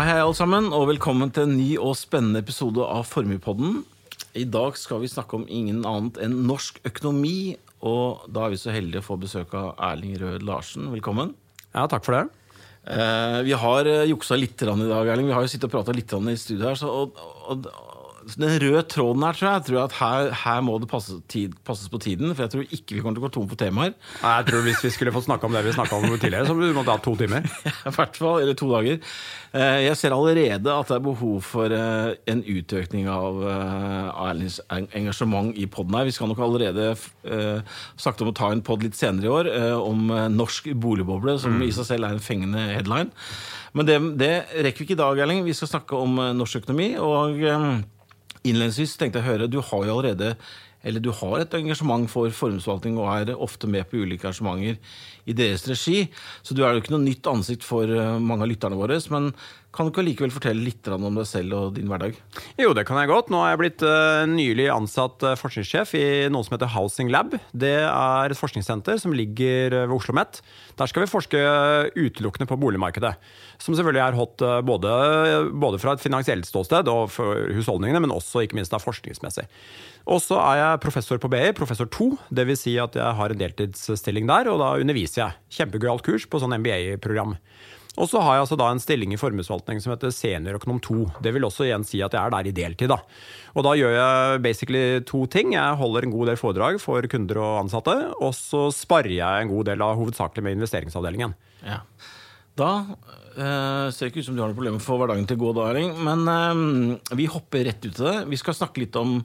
Hei, hei, alle sammen, og velkommen til en ny og spennende episode av Formuepodden. I dag skal vi snakke om ingen annet enn norsk økonomi, og da er vi så heldige å få besøk av Erling Rød Larsen. Velkommen. Ja, takk for det. Eh, vi har eh, juksa litt i dag, Erling. Vi har jo sittet og prata litt i studio her. Så, og, og, den røde tråden her, tror jeg, tror jeg at her, her må det passe tid, passes på tiden. For jeg tror ikke vi kommer til å gå tom for temaer. Nei, jeg tror Hvis vi skulle fått snakke om det vi snakka om tidligere, så måtte vi ha to timer. I hvert fall, eller to dager. Eh, jeg ser allerede at det er behov for eh, en utøkning av eh, Erlings engasjement i poden her. Vi skal nok allerede snakke om å ta en pod litt senere i år om norsk boligboble, som mm. i seg selv er en fengende headline. Men det, det rekker vi ikke i dag, Erling. Vi skal snakke om norsk økonomi. og Innledningsvis tenkte jeg å høre, du har jo allerede eller du har et engasjement for formuesforvaltning og er ofte med på ulike arrangementer i deres regi. Så du er jo ikke noe nytt ansikt for eh, mange av lytterne våre. Men kan du ikke likevel fortelle litt om deg selv og din hverdag? Jo, det kan jeg godt. Nå har jeg blitt uh, nylig ansatt uh, forskningssjef i noe som heter Housing Lab. Det er et forskningssenter som ligger ved Oslo OsloMet. Der skal vi forske utelukkende på boligmarkedet. Som selvfølgelig er hot både, både, fra et finansielt ståsted og for husholdningene, men også ikke minst forskningsmessig. Og så er jeg professor på BI, professor 2. Dvs. Si at jeg har en deltidsstilling der, og da underviser jeg. Kjempegøyalt kurs på sånn MBA-program. Og så har jeg altså da en stilling i formuesforvaltning som heter seniorøkonom 2. Det vil også igjen si at jeg er der i deltid. da. Og da gjør jeg basically to ting. Jeg holder en god del foredrag for kunder og ansatte, og så sparer jeg en god del av hovedsakelig med investeringsavdelingen. Ja. Da eh, ser det ikke ut som du har noe problem få hverdagen til å gå, da, Erling. Men eh, vi hopper rett ut til det. Vi skal snakke litt om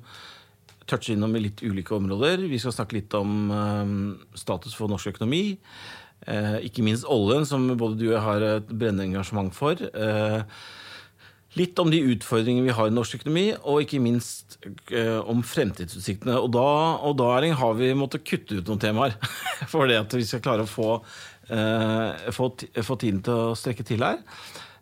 touche innom i litt ulike områder. Vi skal snakke litt om um, status for norsk økonomi. Uh, ikke minst oljen, som både du og jeg har et brennende engasjement for. Uh, litt om de utfordringene vi har i norsk økonomi, og ikke minst om fremtidsutsiktene. Og da, og da har vi måttet kutte ut noen temaer for det at vi skal klare å få, få, få tiden til å strekke til her.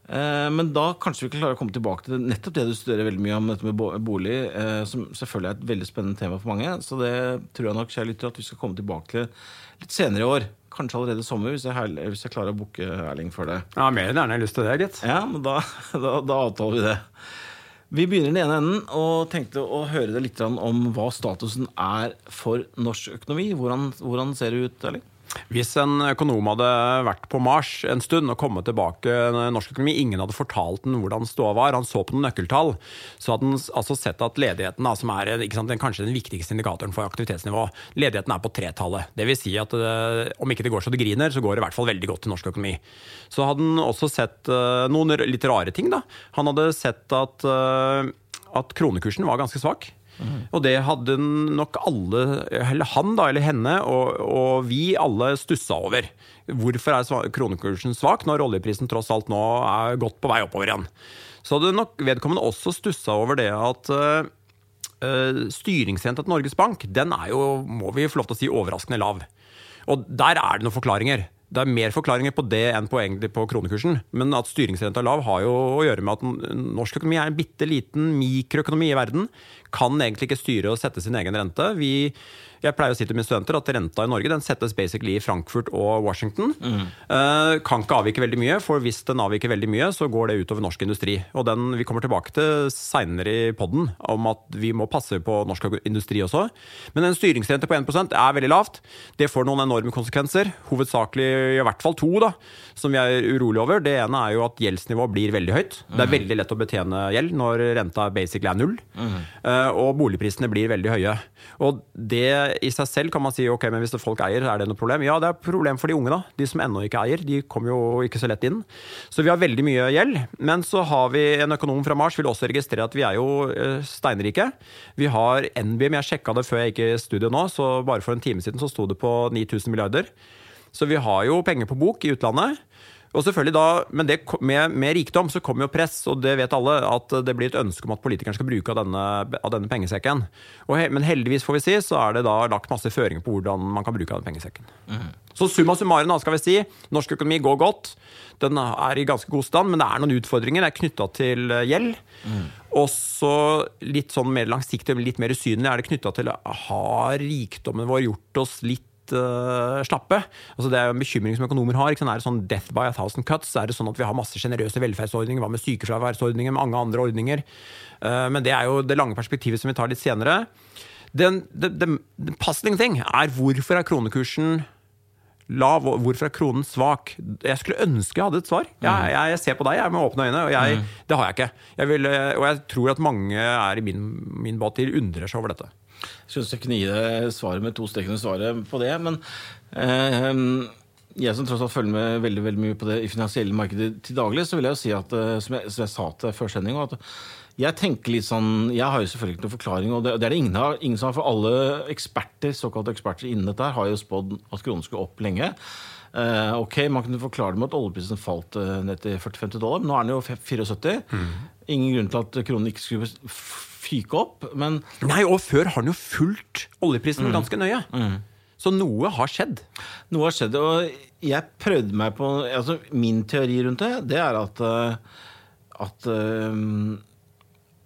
Eh, men da kanskje vi kan klare å komme tilbake til nettopp det du studerer veldig mye om, dette med bolig, eh, som selvfølgelig er et veldig spennende tema for mange. Så det tror jeg nok kjære lytter, at vi skal komme tilbake til litt senere i år. Kanskje allerede i sommer, hvis jeg, hvis jeg klarer å booke Erling for det. Ja, Mer enn gjerne lyst til det, gitt. Ja, men da, da, da, avtaler vi det. Vi begynner i den ene enden og tenkte å høre deg litt om hva statusen er for norsk økonomi. Hvordan, hvordan ser det ut, Erling? Hvis en økonom hadde vært på Mars en stund og kommet tilbake norsk økonomi, ingen hadde fortalt den hvordan ståa var, han så på noen nøkkeltall, så hadde han altså sett at ledigheten, som er sant, kanskje den viktigste indikatoren for aktivitetsnivå, ledigheten er på tretallet. Det vil si at uh, om ikke det går så det griner, så går det i hvert fall veldig godt i norsk økonomi. Så hadde han også sett uh, noen litt rare ting. da. Han hadde sett at, uh, at kronekursen var ganske svak. Og det hadde nok alle, eller han da, eller henne, og, og vi alle stussa over. Hvorfor er kronekursen svak når oljeprisen tross alt nå er godt på vei oppover igjen? Så hadde nok vedkommende også stussa over det at uh, styringsrenta til Norges Bank den er jo, må vi få lov til å si, overraskende lav. Og der er det noen forklaringer det er mer forklaringer på det enn på, på kronekursen. Men at styringsrenta er lav, har jo å gjøre med at norsk økonomi er en bitte liten mikroøkonomi i verden. Kan egentlig ikke styre og sette sin egen rente. Vi jeg pleier å si til mine studenter at renta i Norge den settes basically i Frankfurt og Washington. Mm. Uh, kan ikke avvike veldig mye, for hvis den avviker veldig mye, så går det utover norsk industri. Og den vi kommer tilbake til seinere i poden, om at vi må passe på norsk industri også. Men en styringsrente på 1% er veldig lavt. Det får noen enorme konsekvenser. Hovedsakelig i hvert fall to, da, som vi er urolige over. Det ene er jo at gjeldsnivået blir veldig høyt. Mm. Det er veldig lett å betjene gjeld når renta basically er null. Mm. Uh, og boligprisene blir veldig høye. Og det i seg selv kan man si ok, men hvis det folk eier, er det noe problem? Ja, det er et problem for de unge, da. De som ennå ikke eier. De kommer jo ikke så lett inn. Så vi har veldig mye gjeld. Men så har vi en økonom fra Mars vil også registrere at vi er jo eh, steinrike. Vi har NBIM, jeg sjekka det før jeg gikk i studio nå, så bare for en time siden så sto det på 9000 milliarder. Så vi har jo penger på bok i utlandet. Og selvfølgelig da, Men det, med, med, rikdom så kommer jo press, og det vet alle, at det blir et ønske om at politikerne skal bruke av denne, av denne pengesekken. He, men heldigvis får vi si, så er det da lagt masse føringer på hvordan man kan bruke av den pengesekken. Mm. Så summa summarum, da, skal vi si, norsk økonomi går godt. Den er i ganske god stand, men det er noen utfordringer. Det er knytta til eh, gjeld. Mm. Og så litt sånn mer langsiktig, litt mer usynlig, er det knytta til har rikdommen vår gjort oss litt uh, slappe. Altså Det er jo en bekymring som økonomer har. Er det sånn death by a thousand cuts? Er det sånn at vi har masse sjenerøse velferdsordninger? Hva med sykefraværsordninger? Mange andre ordninger? Uh, men det er jo det lange perspektivet som vi tar litt senere. Den, den, den, den passende ting er hvorfor er kronekursen lav, hvorfor er kronen svak? Jeg skulle ønske jeg hadde et svar. Jeg, mm. jeg, jeg ser på deg jeg med åpne øyne, og jeg, mm. det har jeg ikke. Jeg vil, og jeg tror at mange er i min, min båt til undrer seg over dette. Jeg syns jeg kunne gi deg svaret med to streker svaret på det, men eh, jeg som tross alt følger med veldig, veldig mye på det i finansielle markedet til daglig, så vil jeg jo si at, eh, som jeg, som jeg sa til før sending, at jeg tenker litt sånn, jeg har jo selvfølgelig ikke noen forklaring, og det, det er det ingen, ingen som har. For alle eksperter såkalte eksperter innen dette her har jo spådd at kronen skulle opp lenge. Eh, ok, Man kunne forklare det med at oljeprisen falt uh, ned til 40-50 dollar, men nå er den jo 74. Mm. Ingen grunn til at kronen ikke skulle fyke opp, men Nei, og før har han jo fulgt oljeprisen mm. ganske nøye. Mm. Så noe har skjedd. Noe har skjedd, og jeg prøvde meg på altså Min teori rundt det, det er at, uh, at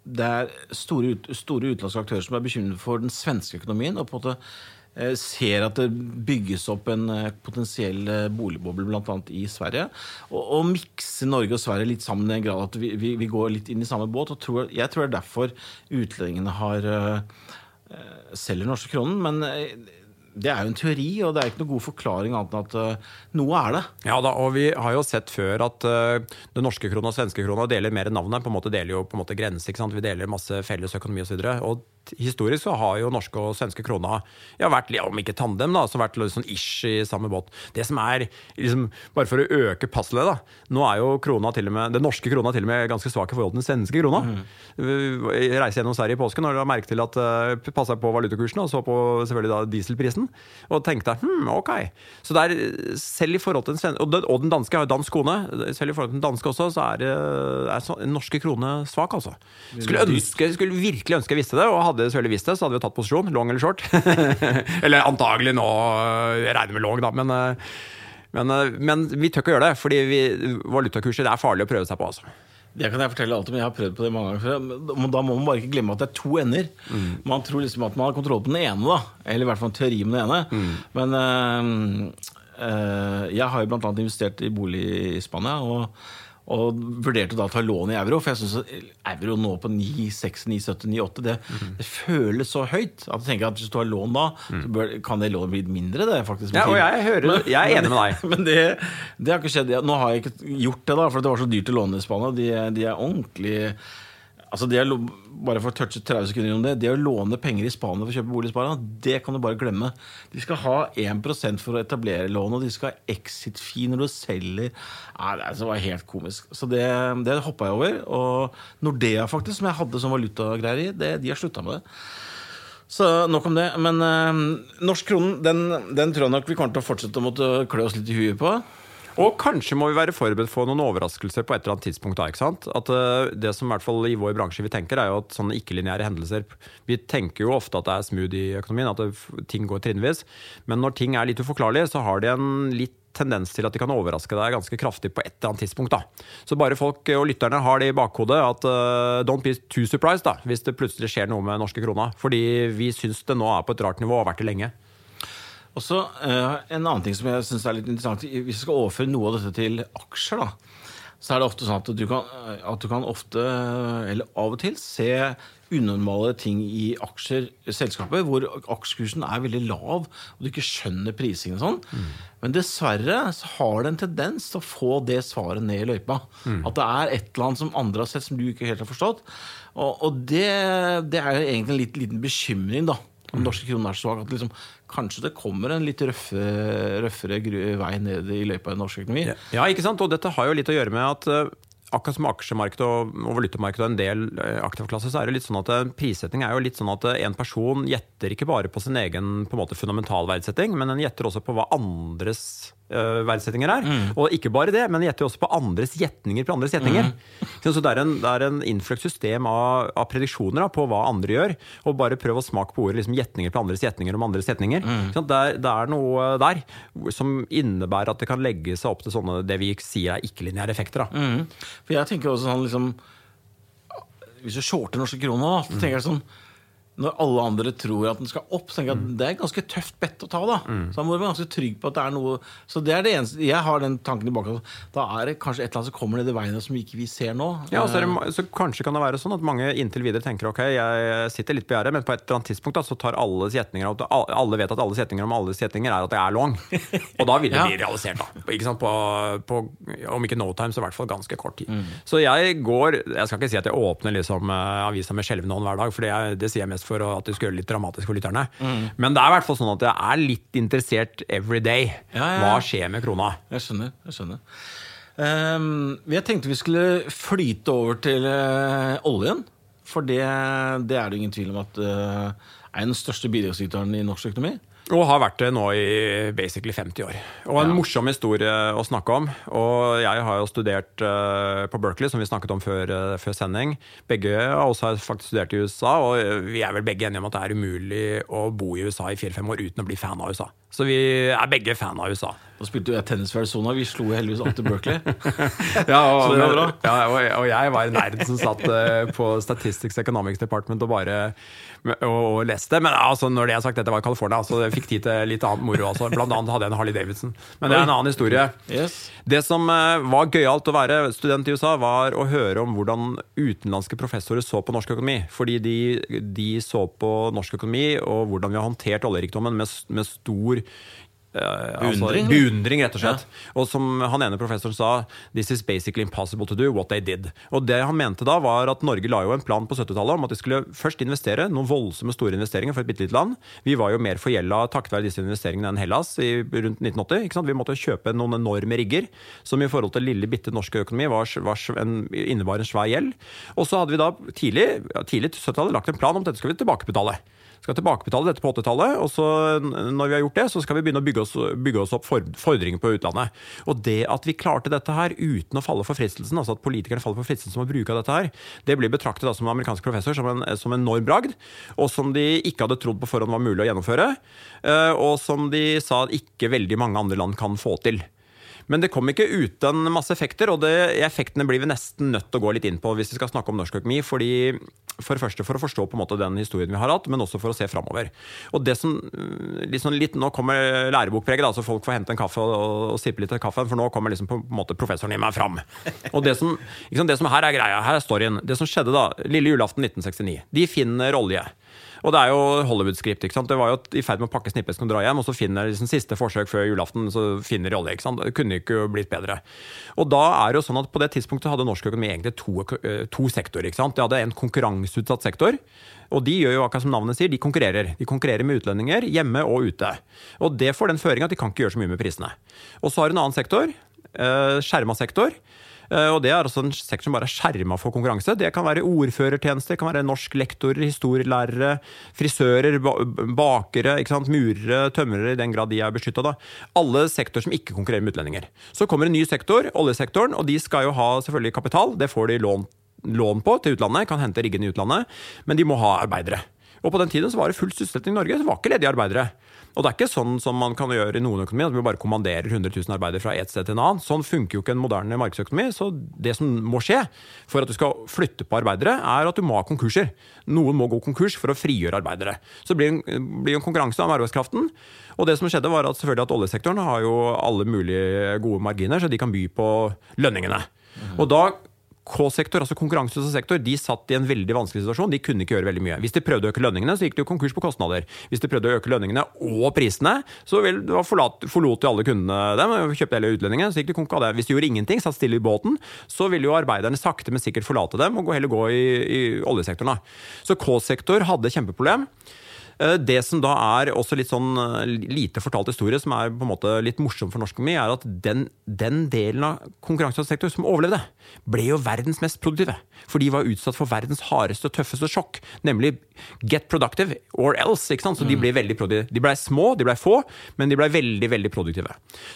det er store, store utenlandske aktører som er bekymret for den svenske økonomien. og på en måte eh, ser at det bygges opp en eh, potensiell eh, boligboble bl.a. i Sverige. Og, og mikse Norge og Sverige litt sammen i en grad at vi, vi, vi, går litt inn i samme båt. og tror, Jeg tror det er derfor utlendingene har selger norske kronen. Men det er jo en teori, og det er ikke noen god forklaring annet enn at uh, noe er det. Ja da, og vi har jo sett før at uh, den norske krona og svenske krona deler mer enn navnet. på en måte Deler jo på en måte grense. ikke sant? Vi deler masse felles økonomi osv. Og, så og historisk så har jo norske og svenske krona ja, vært, om ikke tandem, da, så vært sånn ish i samme båt. Det som er, liksom, Bare for å øke passelet, da. Nå er jo krona til og med, den norske krona til og med ganske svak i forhold til den svenske krona. Mm. Jeg reiser gjennom Sverige i påsken og la merke til at uh, eh, passa på valutakursen og så på selvfølgelig da dieselprisen. Og tenkte hm, ok. Så det er selv i forhold til den, og og den danske har jo dansk kone. Selv i forhold til den danske også, så er, er den norske krone svak, altså. Skulle, ønske, skulle virkelig ønske jeg visste det. og hadde hadde selvfølgelig visst det, så hadde vi tatt posisjon. Long eller short. eller antagelig nå jeg regner med long, da. Men, eh, men, eh, men vi tør ikke å gjøre det, fordi vi, valutakurser det er farlig å prøve seg på. altså. Det kan jeg fortelle alt om. Jeg har prøvd på det mange ganger før. Men Da må man bare ikke glemme at det er to ender. Mm. Man tror liksom at man har kontroll på den ene, da. Eller i hvert fall en teori med den ene. Mm. Men øh, øh, jeg har jo annet investert i bolig i Spania. og og vurderte da å ta lån i euro, for jeg syns euro nå på 9,6, 9,70, 9,8 det, mm. det, føles så høyt. At jeg tenker at Hvis du har lån da, mm. så bør, kan det lånet bli mindre. det faktisk. Ja, og jeg, hører, men, jeg er enig med deg. Men det, det, har ikke skjedd. Nå har jeg ikke gjort det, da, for det var så dyrt å låne i Spania. De, de er ordentlig Altså det å, bare for å touche 30 sekunder om det Det å låne penger i Spania for å kjøpe bolig i Spania, det kan du bare glemme. De skal ha 1% for å etablere lån, og de skal ha exit-fee når du selger. Nei, det var helt komisk. Så det, det hoppa jeg over. Og Nordea, faktisk, som jeg hadde som valutagreier i, det, de har slutta med det. Så nok om det. Men øh, norsk kronen, den, den, tror jeg nok vi kommer til å fortsette å måtte klø oss litt i huet på. Og kanskje må vi være forberedt for noen overraskelser på et eller annet tidspunkt. da, ikke sant? At uh, Det som i hvert fall i vår bransje vi tenker, er jo at sånne ikke-lineære hendelser Vi tenker jo ofte at det er smooth i økonomien, at det, ting går trinnvis. Men når ting er litt uforklarlige, så har de en litt tendens til at de kan overraske deg ganske kraftig på et eller annet tidspunkt. da. Så bare folk og lytterne har det i bakhodet at uh, don't be too surprised da, hvis det plutselig skjer noe med norske krona. Fordi vi syns det nå er på et rart nivå og har vært det lenge. Og så uh, En annen ting som jeg synes er litt interessant Hvis vi skal overføre noe av dette til aksjer, da, så er det ofte sånn at du kan, at du kan ofte, eller av og til, se unormale ting i aksjer, selskaper, hvor aksjekursen er veldig lav, og du ikke skjønner prisingen og sånn. Mm. Men dessverre så har det en tendens til å få det svaret ned i løypa. Mm. At det er et eller annet som andre har sett som du ikke helt har forstått. Og, og det, det, er egentlig en litt, liten bekymring, da om norske kroner er så svak at liksom, kanskje det kommer en litt røffere, røffere vei ned i løypa i norsk økonomi. Ja, ikke sant? Og dette har jo litt å gjøre med at uh, akkurat som aksjemarkedet og, og valutamarkedet og en del uh, aktivklasse, så er det litt sånn at uh, prissetting er jo litt sånn at en person gjetter ikke bare på sin egen på en måte fundamental verdsetting, men den gjetter også på hva andres uh, verdsettinger er. Mm. Og ikke bare det, men gjetter også på andres gjetninger på andres gjetninger. Mm. Så det er en, det er en innfløkt system av, av prediksjoner da, på hva andre gjør. Og bare prøv å smake på ordet liksom, gjetninger på andres gjetninger om andres gjetninger. Mm. Det, er, det, er, noe der som innebærer at det kan legge seg opp til sånne det vi sier er ikke-lineære effekter. Mm. For jeg tenker også sånn liksom Hvis du shorter norske kroner, så tenker jeg sånn når alle andre tror at den skal opp, så tenker jeg at det er et ganske tøft bett å ta. Da Så da må du være ganske trygg på at det er noe Så det er det eneste Jeg har den tanken i at Da er det kanskje et eller annet som kommer ned i veien som ikke vi ser nå. Ja, så, det, så Kanskje kan det være sånn at mange inntil videre tenker ok, jeg sitter litt på gjerdet, men på et eller annet tidspunkt da, så tar alle setninger at alle vet at alle setninger om alle setninger er at det er long. Og da vil det Ja. bli realisert, da. Ikke? På, på, om ikke no time, så i hvert fall ganske kort tid. Så jeg går Jeg skal ikke si at jeg åpner liksom eh, avisa med skjelvende hånd hver dag, for det, det sier jeg mest for å- at det skal gjøre litt dramatisk for lytterne. Men det er i hvert fall sånn at jeg er litt interessert every day. Ja, ja. Hva skjer med krona? Jeg skjønner. jeg skjønner Um, Jeg tenkte vi skulle flyte over til uh, oljen. For det, det er det ingen tvil om at uh, er den største bidragsyteren i norsk økonomi. Og har vært det nå i basically 50 år. Og en Ja. morsom historie å snakke om. Og jeg har jo studert eh, på Berkeley, som vi snakket om før, eh, før sending. Begge av oss har faktisk studert i USA, og eh, vi er vel begge enige om at det er umulig å bo i USA i fire-fem år uten å bli fan av USA. Så vi er begge fan av USA. Da spilte jo jeg tennis for Arizona. Vi slo heldigvis alltid Berkeley. Ja, og, Så det var bra. Ja, og, og jeg var nerd som satt uh, på Statistics Economics Department og bare og, og leste. Men altså, når det er sagt, dette var California, så jeg fikk tid til litt annet moro. Altså. Blant annet hadde jeg en Harley Davidson. Men det er en annen historie. Yes. Det som uh, var gøyalt å være student i USA, var å høre om hvordan utenlandske professorer så på norsk økonomi. Fordi de, de så på norsk økonomi og hvordan vi har håndtert oljerikdommen med, med stor eh, altså, Beundring? beundring, rett og slett. Og som han ene professoren sa, this is basically impossible to do what they did. Og det han mente da, var at Norge la jo en plan på 70-tallet om at de skulle først investere noen voldsomme store investeringer for et bitte lite land. Vi var jo mer forgjelda takket være disse investeringene enn Hellas i rundt 1980. Ikke sant? Vi måtte jo kjøpe noen enorme rigger, som i forhold til lille, bitte norske økonomi var, var en, innebar en svær gjeld. Og så hadde vi da tidlig, ja, tidlig til 70-tallet lagt en plan om at dette skal vi tilbakebetale skal tilbakebetale dette på 80-tallet, og så når vi har gjort det, så skal vi begynne å bygge oss, bygge oss opp fordringer på utlandet. Og det at vi klarte dette her uten å falle for fristelsen, altså at politikerne faller for fristelsen å bruke av dette her, det blir betraktet som amerikansk professor som en, som en enorm bragd, og som de ikke hadde trodd på forhånd var mulig å gjennomføre, eh, og som de sa at ikke veldig mange andre land kan få til. Men det kom ikke uten masse effekter, og det, effektene blir vi nesten nødt til å gå litt inn på hvis vi skal snakke om norsk økonomi. fordi For det første for å forstå på en måte den historien vi har hatt, men også for å se framover. Og det som, liksom litt, Nå kommer lærebokpreget, så folk får hente en kaffe og, og sippe litt av kaffen, for nå kommer liksom på en måte professoren i meg fram. Og det som, liksom det som her er greia, her er storyen. Det som skjedde da, lille julaften 1969. De finner olje. Og det er jo Hollywood-skript. ikke sant? Det var jo i ferd med å pakke snippet og dra hjem, og så finner liksom siste forsøk før julaften, så finner de olje. ikke sant? Det kunne ikke blitt bedre. Og da er det jo sånn at på det tidspunktet hadde norsk økonomi egentlig to, to sektorer. ikke sant? De hadde en konkurranseutsatt sektor. Og de gjør jo akkurat som navnet sier, de konkurrerer. De konkurrerer med utlendinger hjemme og ute. Og det får den føringa at de kan ikke gjøre så mye med prisene. Og så har du en annen sektor, skjerma sektor. Eh, Og det er altså en sektor som bare er skjerma for konkurranse. Det kan være ordførertjenester, det kan være norsk lektorer, historielærere, frisører, bakere, murere, tømrere, i den grad de er beskytta. Alle sektorer som ikke konkurrerer med utlendinger. Så kommer en ny sektor, oljesektoren, og de skal jo ha selvfølgelig kapital. Det får de lån, lån på til utlandet, kan hente riggene i utlandet, men de må ha arbeidere. Og på den tiden så var det full sysselsetting i Norge, så det var ikke ledige arbeidere. Og det er ikke sånn som man kan gjøre i noen økonomi, at vi bare kommanderer 100 000 arbeidere fra et sted til en annen. Sånn funker jo ikke en moderne markedsøkonomi. Så det som må skje for at du skal flytte på arbeidere, er at du må ha konkurser. Noen må gå konkurs for å frigjøre arbeidere. Så det blir blir en konkurranse om arbeidskraften. Og det som skjedde var at selvfølgelig at oljesektoren har jo alle mulige gode marginer, så de kan by på lønningene. Og da K-sektor, altså konkurranseutsatt sektor, de satt i en veldig vanskelig situasjon. De kunne ikke gjøre veldig mye. Hvis de prøvde å øke lønningene, så gikk de jo konkurs på kostnader. Hvis de prøvde å øke lønningene og prisene, så forlot jo alle kundene dem. Kjøpte hele utlendingene, så gikk de konk av det. Hvis de gjorde ingenting, satt stille i båten, så ville jo arbeiderne sakte, men sikkert forlate dem og heller gå i, i oljesektoren. Så K-sektor hadde kjempeproblem. Eh, Det som da er også litt sånn eh, lite fortalt historie, som er på en måte litt morsom for norsk økonomi, er at den, den delen av konkurranseutsatt sektor som overlevde, ble jo verdens mest produktive. For de var utsatt for verdens hardeste tøffeste sjokk, nemlig get productive or else. ikke sant? Så de ble veldig produktive. De ble små, de ble få, men de ble veldig veldig produktive.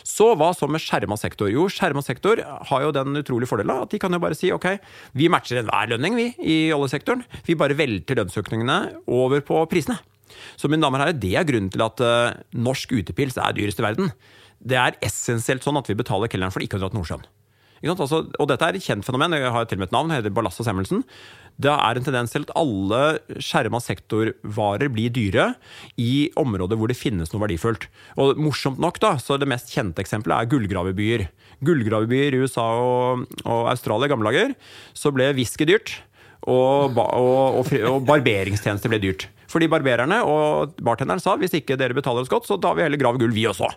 Så hva så med skjerma sektor? Jo, skjerma sektor har jo den utrolige fordelen at de kan jo bare si ok, vi matcher enhver lønning vi i oljesektoren. Vi bare velter lønnsøkningene over på prisene. Så mine damer og herrer, det er grunnen til at uh, norsk utepils er dyrest i verden. Det er essensielt sånn at vi betaler kelneren for ikke å dra til Nordsjøen. Altså, og dette er et kjent fenomen. Jeg har til og med et navn, heter Ballast og Semmelsen. Det er en tendens til at alle skjerma sektorvarer blir dyre i områder hvor det finnes noe verdifullt. Og morsomt nok, da, så det mest kjente eksempelet er gullgravebyer. Gullgravebyer i USA og, og Australia gamle dager, så ble whisky dyrt. Og, og, og, og barberingstjenester ble dyrt. Fordi barbererne og bartenderen sa hvis ikke dere betaler oss godt, så tar vi heller grav gull, vi også.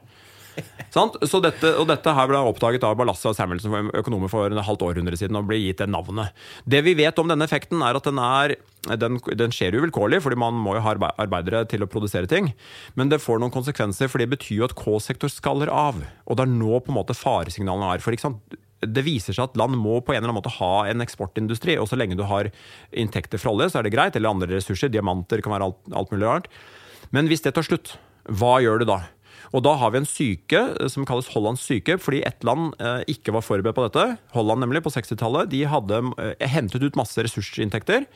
Så dette, og dette her ble oppdaget av Balassa og Samuelsen, økonomer for en halvt århundre siden, og ble gitt det navnet. Det vi vet om denne effekten, er at den, er, den, den skjer uvilkårlig, fordi man må jo ha arbeidere til å produsere ting. Men det får noen konsekvenser, for det betyr jo at K-sektor skaller av. Og det er nå på en måte faresignalene er. For det viser seg at land må på en eller annen måte ha en eksportindustri. Og så lenge du har inntekter fra olje, så er det greit. Eller andre ressurser. Diamanter kan være alt, alt mulig rart. Men hvis det tar slutt, hva gjør du da? Og da har vi en syke eh, som kalles Hollands syke, fordi ett land eh, ikke var forberedt på dette. Holland nemlig, på 60-tallet. De hadde eh, hentet ut masse ressursinntekter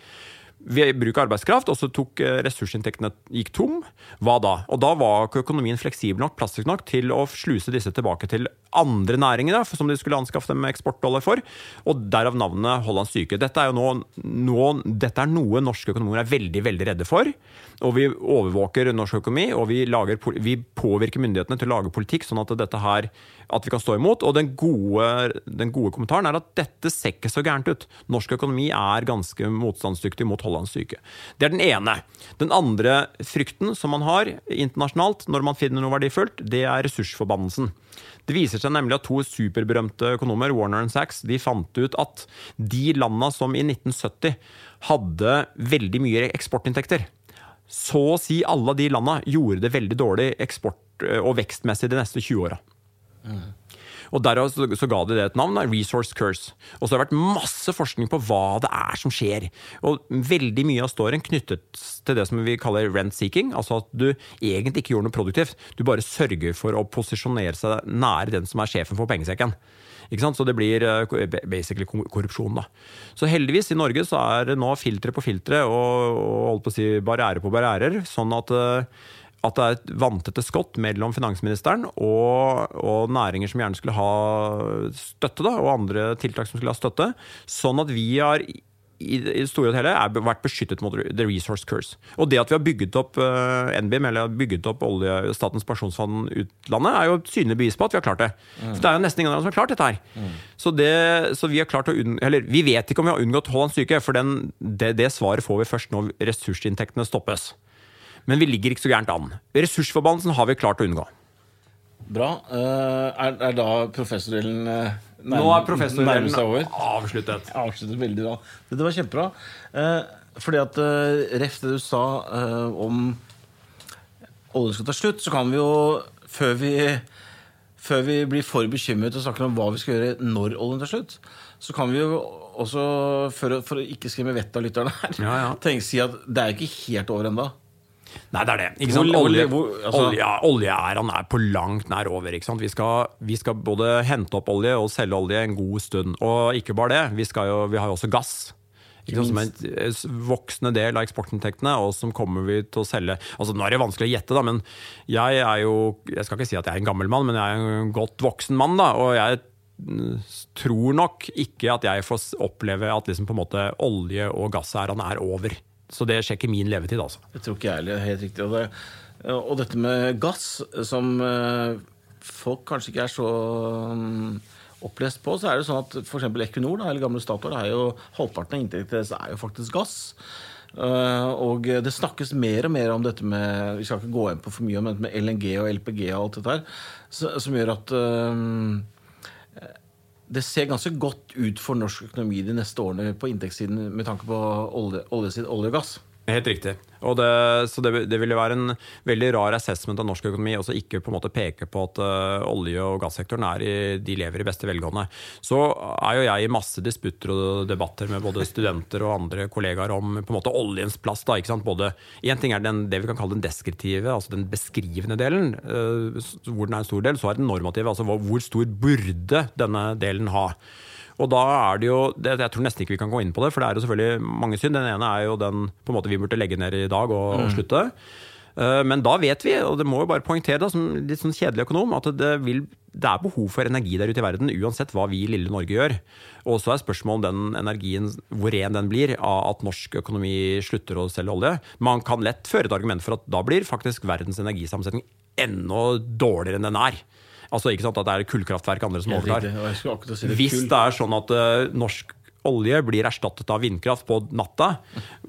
ved bruk av arbeidskraft, og så tok eh, ressursinntektene gikk tom. Hva da? Og da var ikke økonomien fleksibel nok plastisk nok til å sluse disse tilbake til andre næringer da, som de skulle anskaffe dem eksportdollar for. Og derav navnet Hollands syke. Dette er jo nå, nå, dette er noe norske økonomer er veldig veldig redde for. Og vi overvåker norsk økonomi, og vi, lager, vi påvirker myndighetene til å lage politikk sånn at dette her at vi kan stå imot. Og den gode, den gode kommentaren er at dette ser ikke så gærent ut. Norsk økonomi er ganske motstandsdyktig mot Hollands syke. Det er den ene. Den andre frykten som man har internasjonalt når man finner noe verdifullt, det er ressursforbannelsen. Det viser seg nemlig at to superberømte økonomer, Warner og Sachs, de fant ut at de landa som i 1970 hadde veldig mye eksportinntekter, så å si alle de landa gjorde det veldig dårlig eksport- og vekstmessig de neste 20 åra. Og Derav så, så, ga de det et navn, da, Resource Curse. Og så har det vært masse forskning på hva det er som skjer. Og Veldig mye av storyen knyttet til det som vi kaller rent seeking. Altså at du egentlig ikke gjør noe produktivt. Du bare sørger for å posisjonere seg nære den som er sjefen for pengesekken. Ikke sant? Så det blir eh, basically korrupsjon, da. Så heldigvis, i Norge så er det nå filtre på filtre og, og holdt på å si barriere på barrierer. Sånn at uh, at det er et vanntette skott mellom finansministeren og, og, næringer som gjerne skulle ha støtte, da, og andre tiltak som skulle ha støtte. Sånn at vi har i det store og hele er vært beskyttet mot the resource curse. Og det at vi har bygget opp uh, NBIM, eller bygget opp olje, Statens pensjonsfond utlandet, er jo et synlig bevis på at vi har klart det. Mm. For det er jo nesten ingen av som har klart dette her. Mm. Så, det, så, vi har klart å unn, eller vi vet ikke om vi har unngått Hollands syke, for den, det, det svaret får vi først når ressursinntektene stoppes. Men vi ligger ikke så gærent an. Ressursforbannelsen har vi klart å unngå. Bra. Uh, er, er, da professordelen uh, Nå er professordelen avsluttet. Avsluttet veldig bra. Det var kjempebra. Uh, fordi at Ref, det du sa om oljen skal ta slutt, så kan vi jo, før vi, før vi blir for bekymret og snakker om hva vi skal gjøre når oljen tar slutt, så kan vi jo også, for, for å ikke skremme vettet av lytterne her, ja, ja. tenke si at det er ikke helt over ennå. Nei, det er det. Ikke sant? Olje, altså, olje, oljeæraen er på langt nær over. Ikke sant? Vi skal, vi skal, både hente opp olje og selge olje en god stund. Og ikke bare det, vi, jo, vi har jo også gass. Som en voksende del av eksportinntektene, og som kommer vi til å selge. Altså Nå er det vanskelig å gjette, da, men jeg er jo Jeg skal ikke si at jeg er en gammel mann, men jeg er en godt voksen mann. da, og jeg tror nok ikke at jeg får oppleve at liksom måte olje- og gassæraen er over. Så det sjekker min levetid, altså. Det tror ikke jeg heller. Helt riktig. Og, det, og, dette med gass, som eh, folk kanskje ikke er så um, opplest på, så er det sånn at f.eks. Equinor, da, eller gamle Statoil, er jo halvparten av inntektene deres er jo faktisk gass. Uh, og det snakkes mer og mer om dette med Vi skal ikke gå inn på for mye om dette med LNG og LPG og alt dette her, som gjør at uh, det ser ganske godt ut for norsk økonomi de neste årene på inntektssiden med tanke på olje, olje, olje og gass. Helt riktig. Det, så det, det ville være en veldig rar assessment av norsk økonomi også ikke på en måte peke på at uh, olje- og gassektoren i, de lever i beste velgående. Så er jo jeg i masse disputter og debatter med både studenter og andre kollegaer om på en måte oljens plass. da, ikke sant? Både, en ting er den, det vi kan kalle den deskriptive, altså den beskrivende delen, uh, hvor den er en stor del. Så er den normative, altså hvor stor burde denne delen ha. Og da er det jo det, Jeg tror nesten ikke vi kan gå inn på det, for det er jo selvfølgelig mange synd. Den ene er jo den på en måte vi burde legge ned i dag og, mm. og slutte. Uh, Men da vet vi, og det må jo bare poengtere da, som litt sånn kjedelig økonom, at det, vil, det er behov for energi der ute i verden, uansett hva vi i lille Norge gjør. Og så er spørsmålet om den energien, hvor ren den blir av at norsk økonomi slutter å selge olje. Man kan lett føre et argument for at da blir faktisk verdens energisammensetning enda dårligere enn den er. Altså ikke sant at det er kullkraftverk andre som overtar. Hvis det er sånn at eh, norsk olje blir erstattet av vindkraft på natta,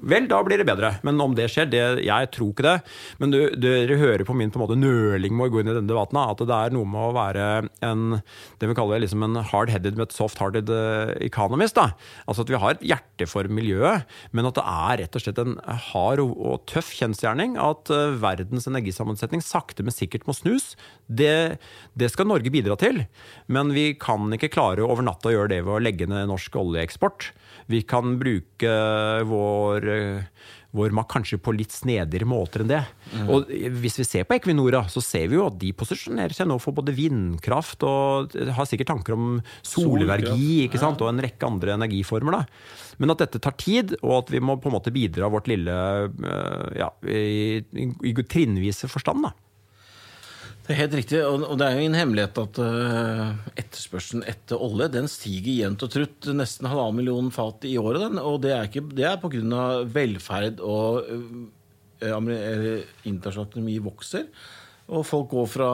vel, da blir det bedre. Men om det skjer, det, jeg tror ikke det. Men dere hører på min på en måte nøling med å gå inn i denne debatten, at det er noe med å være en det vi kaller liksom en hard-headed med et soft-hearted eh, economist. Da. Altså at vi har et hjerte for miljøet, men at det er rett og slett en hard og tøff kjensgjerning at eh, verdens energisammensetning sakte, men sikkert må snus. Det, det skal Norge bidra til, men vi kan ikke klare over natta å gjøre det ved å legge ned norsk oljeeksport. Vi kan bruke vår, vår makt kanskje på litt snedigere måter enn det. Og hvis vi ser på Equinora, så ser vi jo at de posisjonerer seg nå for både vindkraft og har sikkert tanker om solenergi ikke sant? og en rekke andre energiformer. Da. Men at dette tar tid, og at vi må på en måte bidra vårt lille øh, ja, i, i, i trinnvise forstand. da. Det er helt riktig, og det er jo ingen hemmelighet at eh, etterspørselen etter olje den stiger jevnt og trutt. Nesten halvannen million fat i året. Den, og det er, ikke, det er pga. velferd og eh, internasjonal økonomi vokser. Og folk går fra,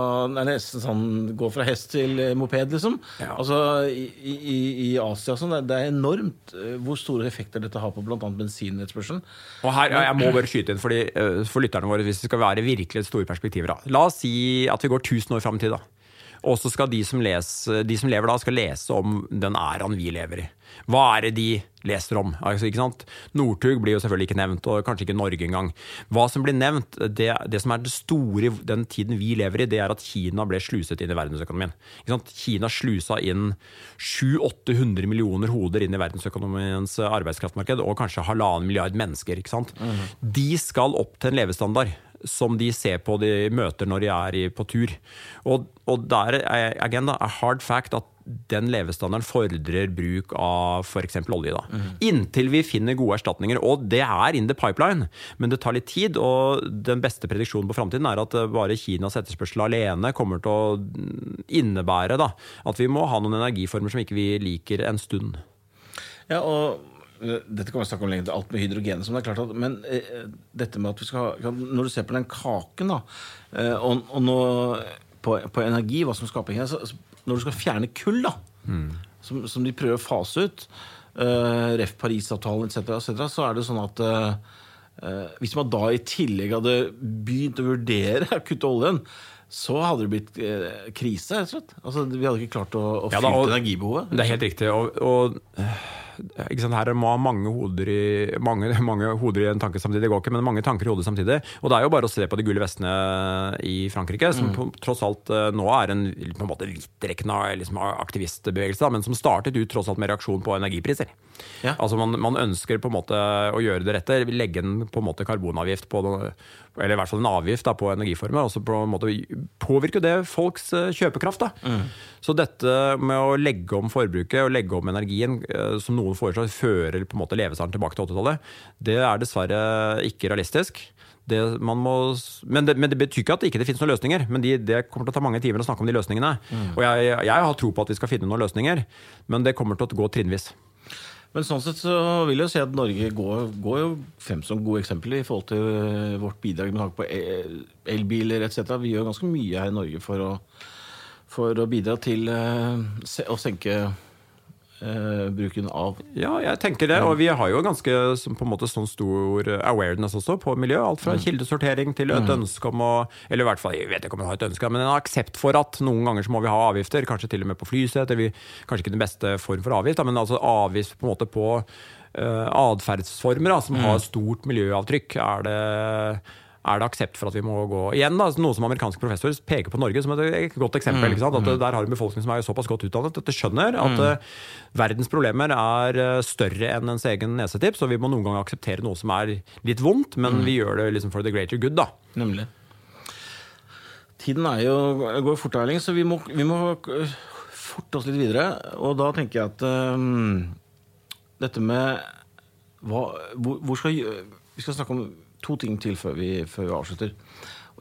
nesten sånn, går fra hest til eh, moped, liksom. Ja. Altså, i, i, I Asia sånn, det, er- enormt eh, hvor store effekter dette har på bl.a. bensinetterspørselen. Og her, Jeg må bare skyte inn fordi, eh, for lytterne våre, hvis det skal være virkelig store perspektiver. Da. La oss si at vi går 1000 år fram i tid. da. Og så skal de som, leser, de som lever da, skal lese om den æraen vi lever i. Hva er det de leser om? Altså, ikke sant? Northug blir jo selvfølgelig ikke nevnt, og kanskje ikke Norge engang. Hva som blir nevnt, det, det som er det store i den tiden vi lever i, det er at Kina ble sluset inn i verdensøkonomien. Kina slusa inn 700-800 millioner hoder inn i verdensøkonomiens arbeidskraftmarked, og kanskje halvannen milliard mennesker. Ikke sant? De skal opp til en levestandard som de ser på de møter når de er i, på tur. Og, og der er again, da, a hard fact at den levestandarden fordrer bruk av f.eks. olje. Da. Inntil vi finner gode erstatninger. Og det er in the pipeline, men det tar litt tid. Og den beste prediksjonen på framtiden er at eh, bare Kinas etterspørsel alene kommer til å innebære da, at vi må ha noen energiformer som ikke vi liker en stund. Ja, og dette kan vi snakke om lenge, alt med hydrogen. Som det er klart at, men eh, dette med at vi skal ha Når du ser på den kaken, da, eh, og, og nå på, på energi, hva som skaper energi, så, Når du skal fjerne kull, da, som, som de prøver å fase ut, eh, ref. Parisavtalen etc., etc., så er det sånn at eh, eh, hvis man da i tillegg hadde begynt å vurdere å kutte oljen, så hadde det blitt eh, krise. Altså, vi hadde ikke klart å, å fylle energibehovet. Det er helt riktig. Og, og ikke sant, her må ha mange hoder, i, mange, mange hoder i en tanke samtidig. Det går ikke, men mange tanker i hodet samtidig. Og det er jo bare å se på de gule vestene i Frankrike, som på, tross alt øh, nå er en på en måte vidtrekkende liksom, aktivistbevegelse, men som startet ut tross alt med reaksjon på energipriser. Ja. Altså man, man ønsker på en måte å gjøre det rette, legge en på en måte karbonavgift på noe- eller i hvert fall en avgift da, på energiformer, og så på en måte påvirker det folks eh, kjøpekraft. Da. Så dette med å legge om forbruket og legge om energien, eh, som noen foreslår, fører på en måte levestandarden tilbake til 80-tallet, det er dessverre ikke realistisk. Det, man må, men, det, men det betyr ikke at det ikke finnes noen løsninger. Men de, det kommer til å ta mange timer å snakke om de løsningene. Og jeg, jeg har tro på at vi skal finne noen løsninger, men det kommer til å gå trinnvis. Men sånn sett så vil jeg jo si at Norge går, går jo frem som gode eksempler i forhold til eh, vårt bidrag med tanke på elbiler etc. Vi gjør ganske mye her i Norge for å, for å bidra til eh, å senke eh, bruken av Ja, jeg tenker det. Og vi har jo ganske på en måte sånn stor awareness også på miljø. Alt fra kildesortering til et ønske om å Eller i hvert fall, jeg vet ikke om jeg har et ønske, men en aksept for at noen ganger så må vi ha avgifter. Kanskje til og med på flyseter. Vi- Kanskje ikke den beste form for avgift, men altså avgift på en måte på uh, atferdsformer som som har stort miljøavtrykk. Er det er det aksept for at vi må gå Igjen da, noe som amerikanske professorer peker på Norge som et godt eksempel. ikke sant? At eh, Der har du en befolkning som er såpass godt utdannet at de skjønner at mm. verdens problemer er eh, større enn ens egen nesetipp, så vi må noen ganger akseptere noe som er litt vondt, men vi gjør det liksom for the greater good. da. Nemlig. Tiden er jo, går fort, Erling, så vi må, vi må øh, forte oss litt videre. Og da tenker jeg at um, dette med hva, hvor, hvor skal, Vi skal snakke om to ting til før vi, før vi avslutter.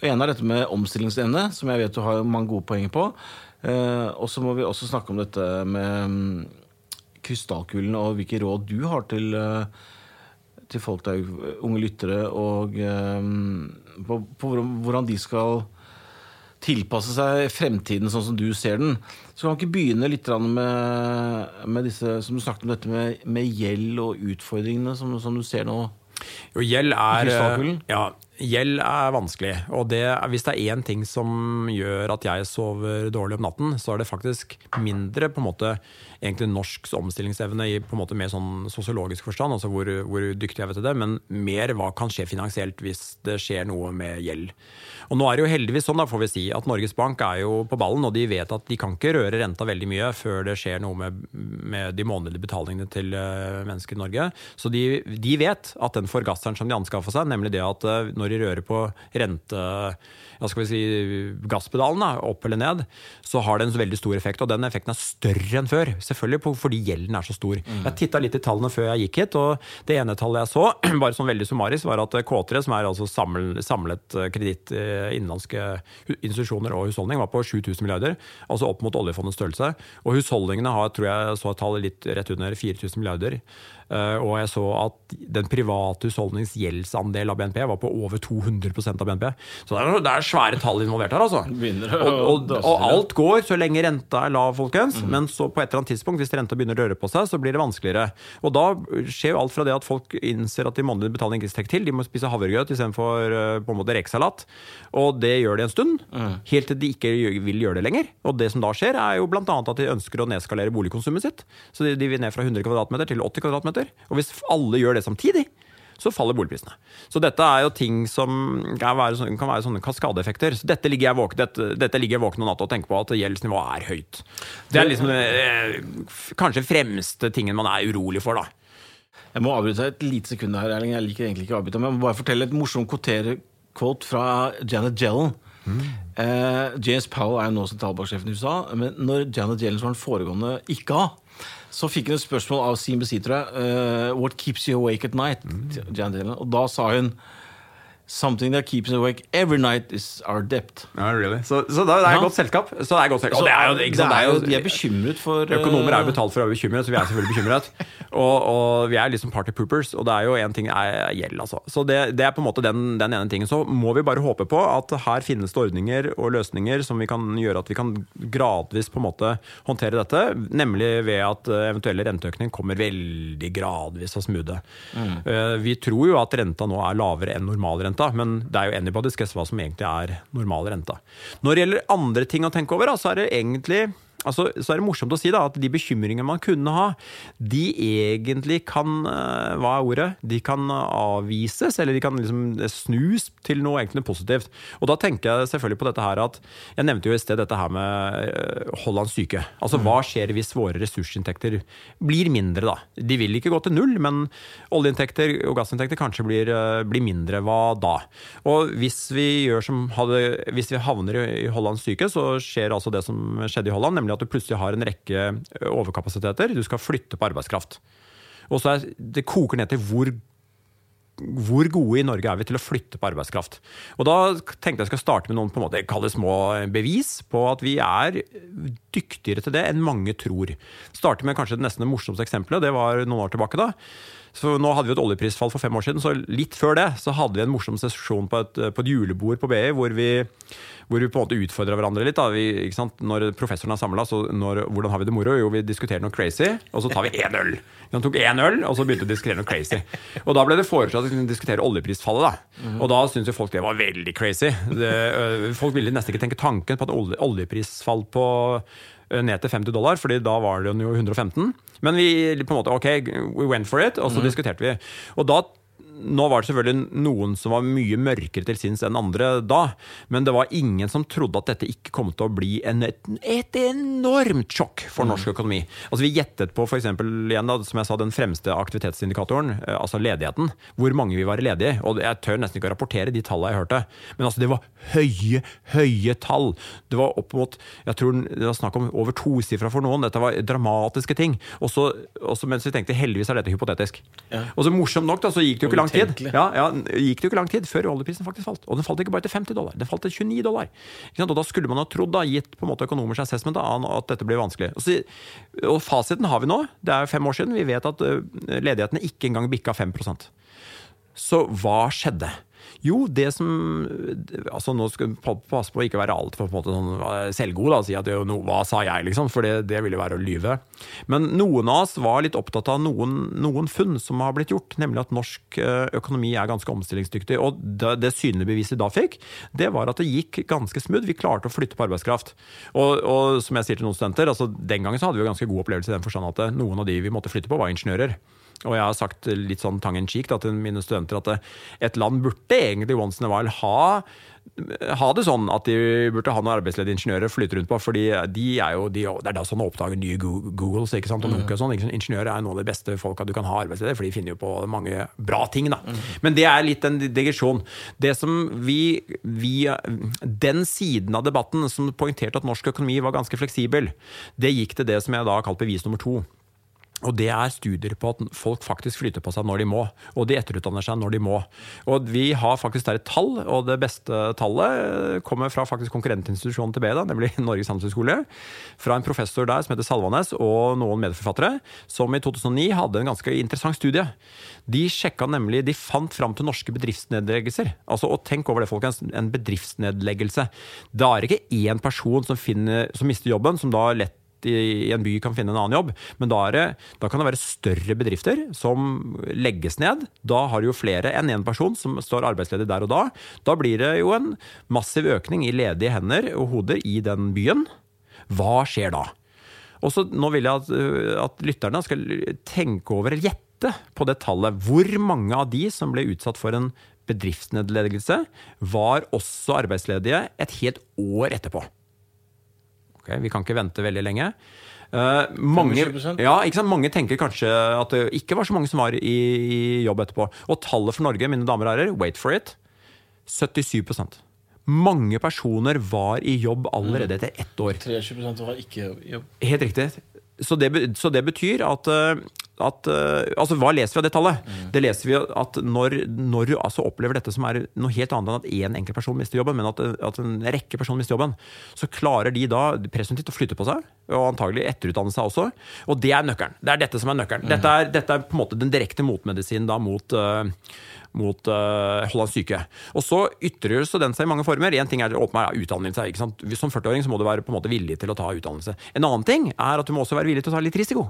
En er dette med omstillingsevne, som jeg vet du har mange gode poenger på. Eh, og så må vi også snakke om dette med krystallkulen og hvilke råd du har til, eh, til folk der, unge lyttere, og eh, på, på hvordan de skal tilpasse seg fremtiden sånn som du ser den. Så kan vi ikke begynne litt med, med disse som du snakket om dette med, med gjeld og utfordringene som, som du ser nå? Jo, gjeld er, ja, gjeld er vanskelig. Og det, hvis det er én ting som gjør at jeg sover dårlig om natten, så er det faktisk mindre på en måte egentlig norsk omstillingsevne i på en måte mer sånn sosiologisk forstand, altså hvor, hvor dyktig jeg vet det, men mer hva kan skje finansielt hvis det skjer noe med gjeld. Og nå er det jo heldigvis sånn, da får vi si, at Norges Bank er jo på ballen, og de vet at de kan ikke røre renta veldig mye før det skjer noe med, med de månedlige betalingene til uh, mennesker i Norge. Så de, de vet at den forgasseren som de anskaffer seg, nemlig det at uh, når de rører på rente ja, skal vi si, gasspedalen, da, opp eller ned, så har det en veldig stor effekt. Og den effekten er større enn før. Selvfølgelig på, fordi gjelden er så stor. Mm. Jeg titta litt i tallene før jeg gikk hit, og det ene tallet jeg så, bare sånn veldig summarisk, var at K3, som er altså samlet, samlet kreditt innenlandske institusjoner og husholdning, var på 7000 milliarder, altså opp mot oljefondets størrelse. Og husholdningene har, tror jeg så tallet litt rett under 4000 milliarder. Og jeg så at den private husholdnings gjeldsandel av BNP var på over 200% av BNP. Så det er, det er svære tall involvert her, altså. Og, og, og, alt går så lenge renta er lav, folkens. Mm. Men så på et eller annet tidspunkt, hvis renta begynner å røre på seg, så blir det vanskeligere. Og da skjer jo alt fra det at folk innser at de månedlig betaler ikke strekker til, de må spise havregrøt istedenfor uh, på en måte rekesalat. Og det gjør de en stund, mm. helt til de ikke vil gjøre det lenger. Og det som da skjer, er jo bl.a. at de ønsker å nedskalere boligkonsumet sitt. Så de, de vil ned fra 100 kvadratmeter til 80 kvadratmeter kvadratmeter. Og hvis alle gjør det samtidig, så faller boligprisene. Så dette er jo ting som kan være, sånne, kan være sånne kaskadeeffekter. Så dette ligger jeg våken, dette, dette ligger jeg våken om natta og tenker på, at gjeldsnivået er høyt. Det er liksom eh, kanskje fremste tingen man er urolig for, da. Jeg må avbryte et lite sekund her, Erling. Jeg liker egentlig ikke å avbryte, men jeg må bare fortelle et morsomt quote fra Janet Jellen. Mm. Eh, James Powell er jo nå sentralbanksjefen i USA, men når Janet Jellen var den foregående ikke av, så fikk hun et spørsmål av Besi, tror jeg. Uh, What keeps you awake at night? Mm. Og da sa hun Something that keeps us awake every night is our debt. Ja, really. Så, så det er ja. godt selskap. Så det er godt selskap. Så, er jo, det er jo, de er bekymret for Økonomer er jo betalt for å være bekymret, så vi er selvfølgelig bekymret. og, og, vi er liksom party poopers, og det er jo én ting er gjeld, altså. Så det, det, er på en måte den, den, ene tingen. Så må vi bare håpe på at her finnes det ordninger og løsninger som vi kan gjøre at vi kan gradvis på en måte håndtere dette. Nemlig ved at eventuelle renteøkninger kommer veldig gradvis og smoothe. Mm. Eh, vi tror jo at renta nå er lavere enn normalrente renta, men det er jo anybody's guess hva som egentlig er normal renta. Når det gjelder andre ting å tenke over, så er det egentlig altså, så er det morsomt å si da, at de bekymringene man kunne ha, de egentlig kan eh, Hva er ordet? De kan avvises, eller de kan liksom snus til noe egentlig positivt. Og da tenker jeg selvfølgelig på dette her at Jeg nevnte jo i sted dette her med eh, Hollands syke. Altså hva skjer hvis våre ressursinntekter blir mindre, da? De vil ikke gå til null, men oljeinntekter og gassinntekter kanskje blir, eh, blir mindre. Hva da? Og hvis vi gjør som hadde Hvis vi havner i Hollands syke, så skjer altså det som skjedde i Holland, nemlig at du plutselig har en rekke overkapasiteter. Du skal flytte på arbeidskraft. Og så er det koker ned til hvor, hvor gode i Norge er vi til å flytte på arbeidskraft. Og Da tenkte jeg skal starte med noen på en måte, kalle det små bevis på at vi er dyktigere til det enn mange tror. Starte med kanskje nesten det morsomste eksempelet. Det var noen år tilbake. da. Så Nå hadde vi et oljeprisfall for fem år siden, så litt før det så hadde vi en morsom sesjon på et, på et julebord på BI hvor vi hvor vi på en måte utfordra hverandre litt. Vi, når professoren er samla, så når, hvordan har vi det moro? Jo, vi diskuterer noe crazy, og så tar vi én øl. Vi tok én øl, og så begynte vi å diskutere noe crazy. Og da ble det foreslått at vi kunne diskutere oljeprisfallet. da. Mm. Og da syntes jo folk det var veldig crazy. Det, folk ville nesten ikke tenke tanken på at oljeprisfall på ned til 50 dollar, fordi da var det jo 115. Men vi på en måte, ok, we went for it, og så mm. diskuterte vi. Og da nå var det selvfølgelig noen som var mye mørkere til sinns enn andre da, men det var ingen som trodde at dette ikke kom til å bli en, et, et, enormt sjokk for mm. norsk økonomi. Altså Vi gjettet på for eksempel, igjen da, som jeg sa, den fremste aktivitetsindikatoren, eh, altså ledigheten. Hvor mange vi var ledige. Og jeg tør nesten ikke å rapportere de tallene jeg hørte. Men altså det var høye, høye tall. Det var opp mot jeg tror det var snakk om over tosifra for noen. Dette var dramatiske ting. Også, også mens vi tenkte heldigvis er dette hypotetisk. Ja. Og så morsomt nok da, så gikk det jo ikke lang lang tid. Ja, ja, gikk det jo ikke lang tid før oljeprisen faktisk falt. Og den falt ikke bare til 50 dollar, den falt til 29 dollar. Og da skulle man ha trodd, da, gitt på en måte økonomers assessment, da, at dette blir vanskelig. Og, så, og fasiten har vi nå. Det er fem år siden. Vi vet at ledigheten ikke engang bikka 5% Så hva skjedde? Jo, det som altså Nå skal vi passe på å ikke være altfor sånn eh, selvgod da, og si at jo, no, hva sa jeg, liksom, for det, det ville være å lyve. Men noen av oss var litt opptatt av noen, noen funn som har blitt gjort, nemlig at norsk eh, økonomi er ganske omstillingsdyktig. Og det, det synlige beviset vi da fikk, det var at det gikk ganske smooth. Vi klarte å flytte på arbeidskraft. Og, og som jeg sier til noen studenter, altså den gangen så hadde vi jo ganske god opplevelse i den forstand at eh, noen av de vi måtte flytte på, var ingeniører. Og jeg har sagt litt sånn tang in cheek da, til mine studenter at eh, et land burde egentlig once in a while ha, ha det sånn at de burde ha noen arbeidsledige ingeniører flyte rundt på. fordi de er jo, de, det er da sånn å oppdage nye Googles ikke sant, og Nokia og sånn. Ingeniører er noen av de beste folka du kan ha arbeidsledige, for de finner jo på mange bra ting. da. Men det er litt en digresjon. Det som vi, vi Den siden av debatten som poengterte at norsk økonomi var ganske fleksibel, det gikk til det som jeg da har kalt bevis nummer to. Og det er studier på at folk faktisk flytter på seg når de må, og de etterutdanner seg når de må. Og vi har faktisk der et tall, og det beste tallet kommer fra faktisk konkurrentinstitusjonen til BI, nemlig Norges handelshøyskole. Fra en professor der som heter Salvanes, og noen medforfattere, som i 2009 hadde en ganske interessant studie. De sjekka nemlig, de fant fram til norske bedriftsnedleggelser. Altså, og tenk over det, folkens. En bedriftsnedleggelse. Da er det ikke én person som, finner, som mister jobben, som da lett i en by kan finne en annen jobb, men da, det, da kan det være større bedrifter som legges ned. Da har du jo flere enn én person som står arbeidsledig der og da. Da blir det jo en massiv økning i ledige hender og hoder i den byen. Hva skjer da? Og så Nå vil jeg at, at lytterne skal tenke over, eller gjette på det tallet. Hvor mange av de som ble utsatt for en bedriftsnedleggelse, var også arbeidsledige et helt år etterpå? Ok, vi kan ikke vente veldig lenge. Uh, mange, ja, mange tenker kanskje at det ikke var så mange som var i, i jobb etterpå. Og tallet for Norge, mine damer og herrer, wait for it, 77% Mange personer var i jobb allerede etter ett år. 23% var ikke i jobb. Helt riktig. Så det, så det betyr at, eh, at eh, Altså, hva leser vi av det tallet? Det leser vi at når, når du altså opplever dette som er noe helt annet enn at én enkelt person mister jobben, men at, at en rekke personer mister jobben, så klarer de da presumptivt å flytte på seg, og antagelig etterutdanne seg også. Og det er nøkkelen. Det er dette som er nøkkelen. Dette, er, dette er på en måte den direkte motmedisinen da mot uh, mot uh, Holland syke. Og så ytrer så den seg i mange former. En ting er åpenbart utdannelse. ikke sant? Som 40-åring så må du være på en måte villig til å ta utdannelse. En annen ting er at du må også være villig til å ta litt risiko.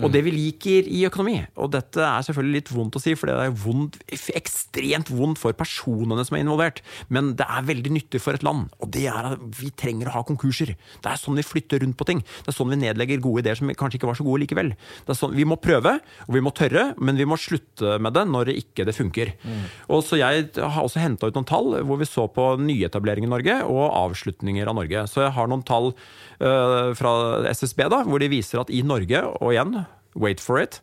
Og det vi liker i økonomi. Og dette er selvfølgelig litt vondt å si, for det er vondt, ekstremt vondt for personene som er involvert. Men det er veldig nyttig for et land. Og det er at vi trenger å ha konkurser. Det er sånn vi flytter rundt på ting. Det er sånn vi nedlegger gode ideer som kanskje ikke var så gode likevel. Det er sånn, vi må prøve, og vi må tørre, men vi må slutte med det når ikke det funker. Og så Jeg har også henta ut noen tall hvor vi så på nyetablering i Norge og avslutninger av Norge. Så jeg har noen tall øh, fra SSB da, hvor de viser at i Norge, og igjen, wait for it,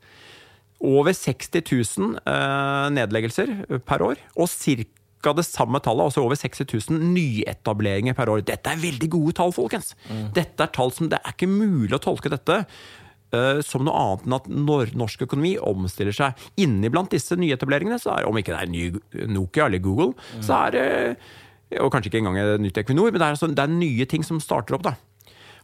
over 60 000 eh, nedleggelser per år, og ca. det samme tallet, altså over 60 000 nyetableringer per år. Dette er veldig gode tall, folkens! Dette er tall som Det er ikke mulig å tolke dette eh, som noe annet enn at når norsk økonomi omstiller seg. Inniblant disse nyetableringene, så er, om ikke det er ny Nokia eller Google, så er det Og kanskje ikke engang et nytt Equinor, men det er, altså, det er nye ting som starter opp. da.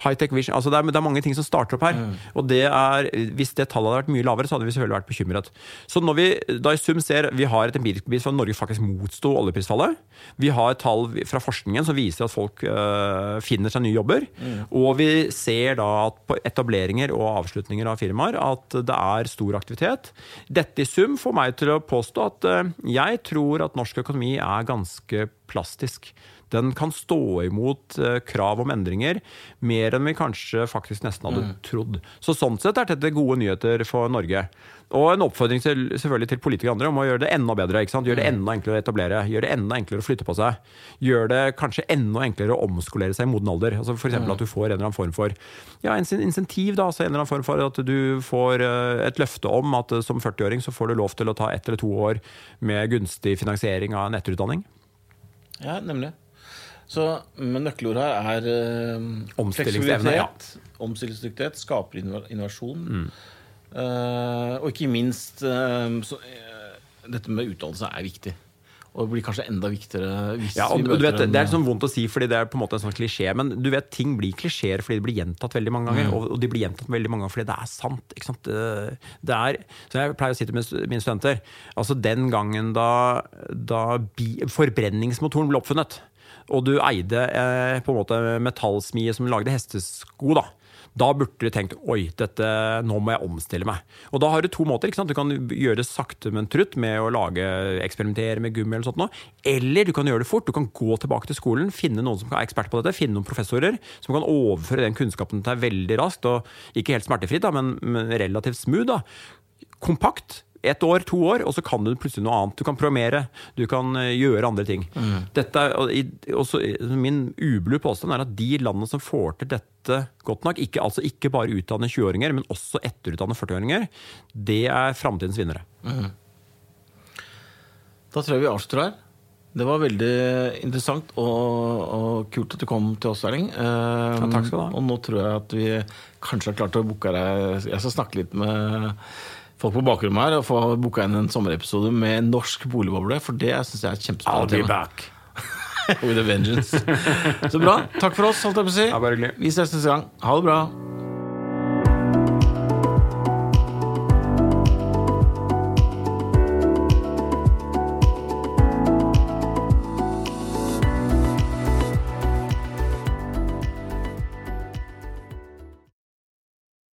High-tech vision, altså det er, det er mange ting som starter opp her. Og det er, Hvis det tallet hadde vært mye lavere, så hadde vi selvfølgelig vært bekymret. Så når vi da i sum ser Vi har et empirisk bevis for at Norge faktisk motsto oljeprisfallet. Vi har tall fra forskningen som viser at folk øh, finner seg nye jobber. Og vi ser da at på etableringer og avslutninger av firmaer at det er stor aktivitet. Dette i sum får meg til å påstå at øh, jeg tror at norsk økonomi er ganske plastisk. Den kan stå imot eh, krav om endringer mer enn vi kanskje faktisk nesten hadde trodd. Så Sånn sett er dette gode nyheter for Norge. Og en oppfordring til, selvfølgelig til politikere og andre om å gjøre det enda bedre. ikke sant? Gjøre det enda enklere å etablere, gjøre det enda enklere å flytte på seg. Gjøre det kanskje enda enklere å omskolere seg i moden alder. Altså F.eks. at du får en eller annen form for ja, en insentiv. da, altså en eller annen form for At du får eh, et løfte om at eh, som 40-åring så får du lov til å ta ett eller to år med gunstig finansiering av en etterutdanning. Ja, nemlig. Så, men nøkkelord her er eh, Omstillingsevne, ja. omstillingsdyktighet, skaper innovasjon. Mm. Eh, og ikke minst eh, så, eh, dette med utdannelse er viktig. Og det blir kanskje enda viktigere hvis Ja, vi du møter vet, en- Det er sånn vondt å si, fordi det er på en måte en sånn klisjé. Men du vet, ting blir klisjeer fordi det blir gjentatt veldig mange ganger. Og, og de blir gjentatt veldig mange ganger fordi det er sant. ikke sant? Det, det er, så Jeg pleier å si til mine studenter altså Den gangen da, da bi, forbrenningsmotoren ble oppfunnet, og du eide eh, på en måte metallsmie som lagde hestesko, da. Da burde du tenkt oi, dette, nå må jeg omstille meg. Og da har du to måter. Du kan gjøre det sakte, men trutt med å lage, eksperimentere med gummi. Eller sånt noe. Eller du kan gjøre det fort. Du kan gå tilbake til skolen, finne noen som er ekspert på dette, finne noen professorer som kan overføre den kunnskapen til deg veldig raskt. og Ikke helt smertefritt, da, men, men relativt smooth. da. Kompakt. Ett år, to år, og så kan du plutselig noe annet. Du kan programmere, du kan eh, gjøre andre ting. Dette og i- også, min ublu påstand er at de landene som får til dette godt nok, ikke, altså ikke bare utdanne 20-åringer, men også etterutdanne 40-åringer, det er framtidens vinnere. Da tror jeg vi avslutter her. Det var veldig interessant og, og kult at du kom til oss, Erling. Eh, Ja, takk skal du ha. Og nå tror jeg at vi kanskje har klart å booke deg Jeg skal snakke litt med folk på bakrommet her og få booka inn en sommerepisode med norsk boligboble, for det syns jeg er et kjempespennende tema. back. With a vengeance. Så bra. Takk for oss, holdt jeg på å si. Vi ses neste gang. Ha det bra.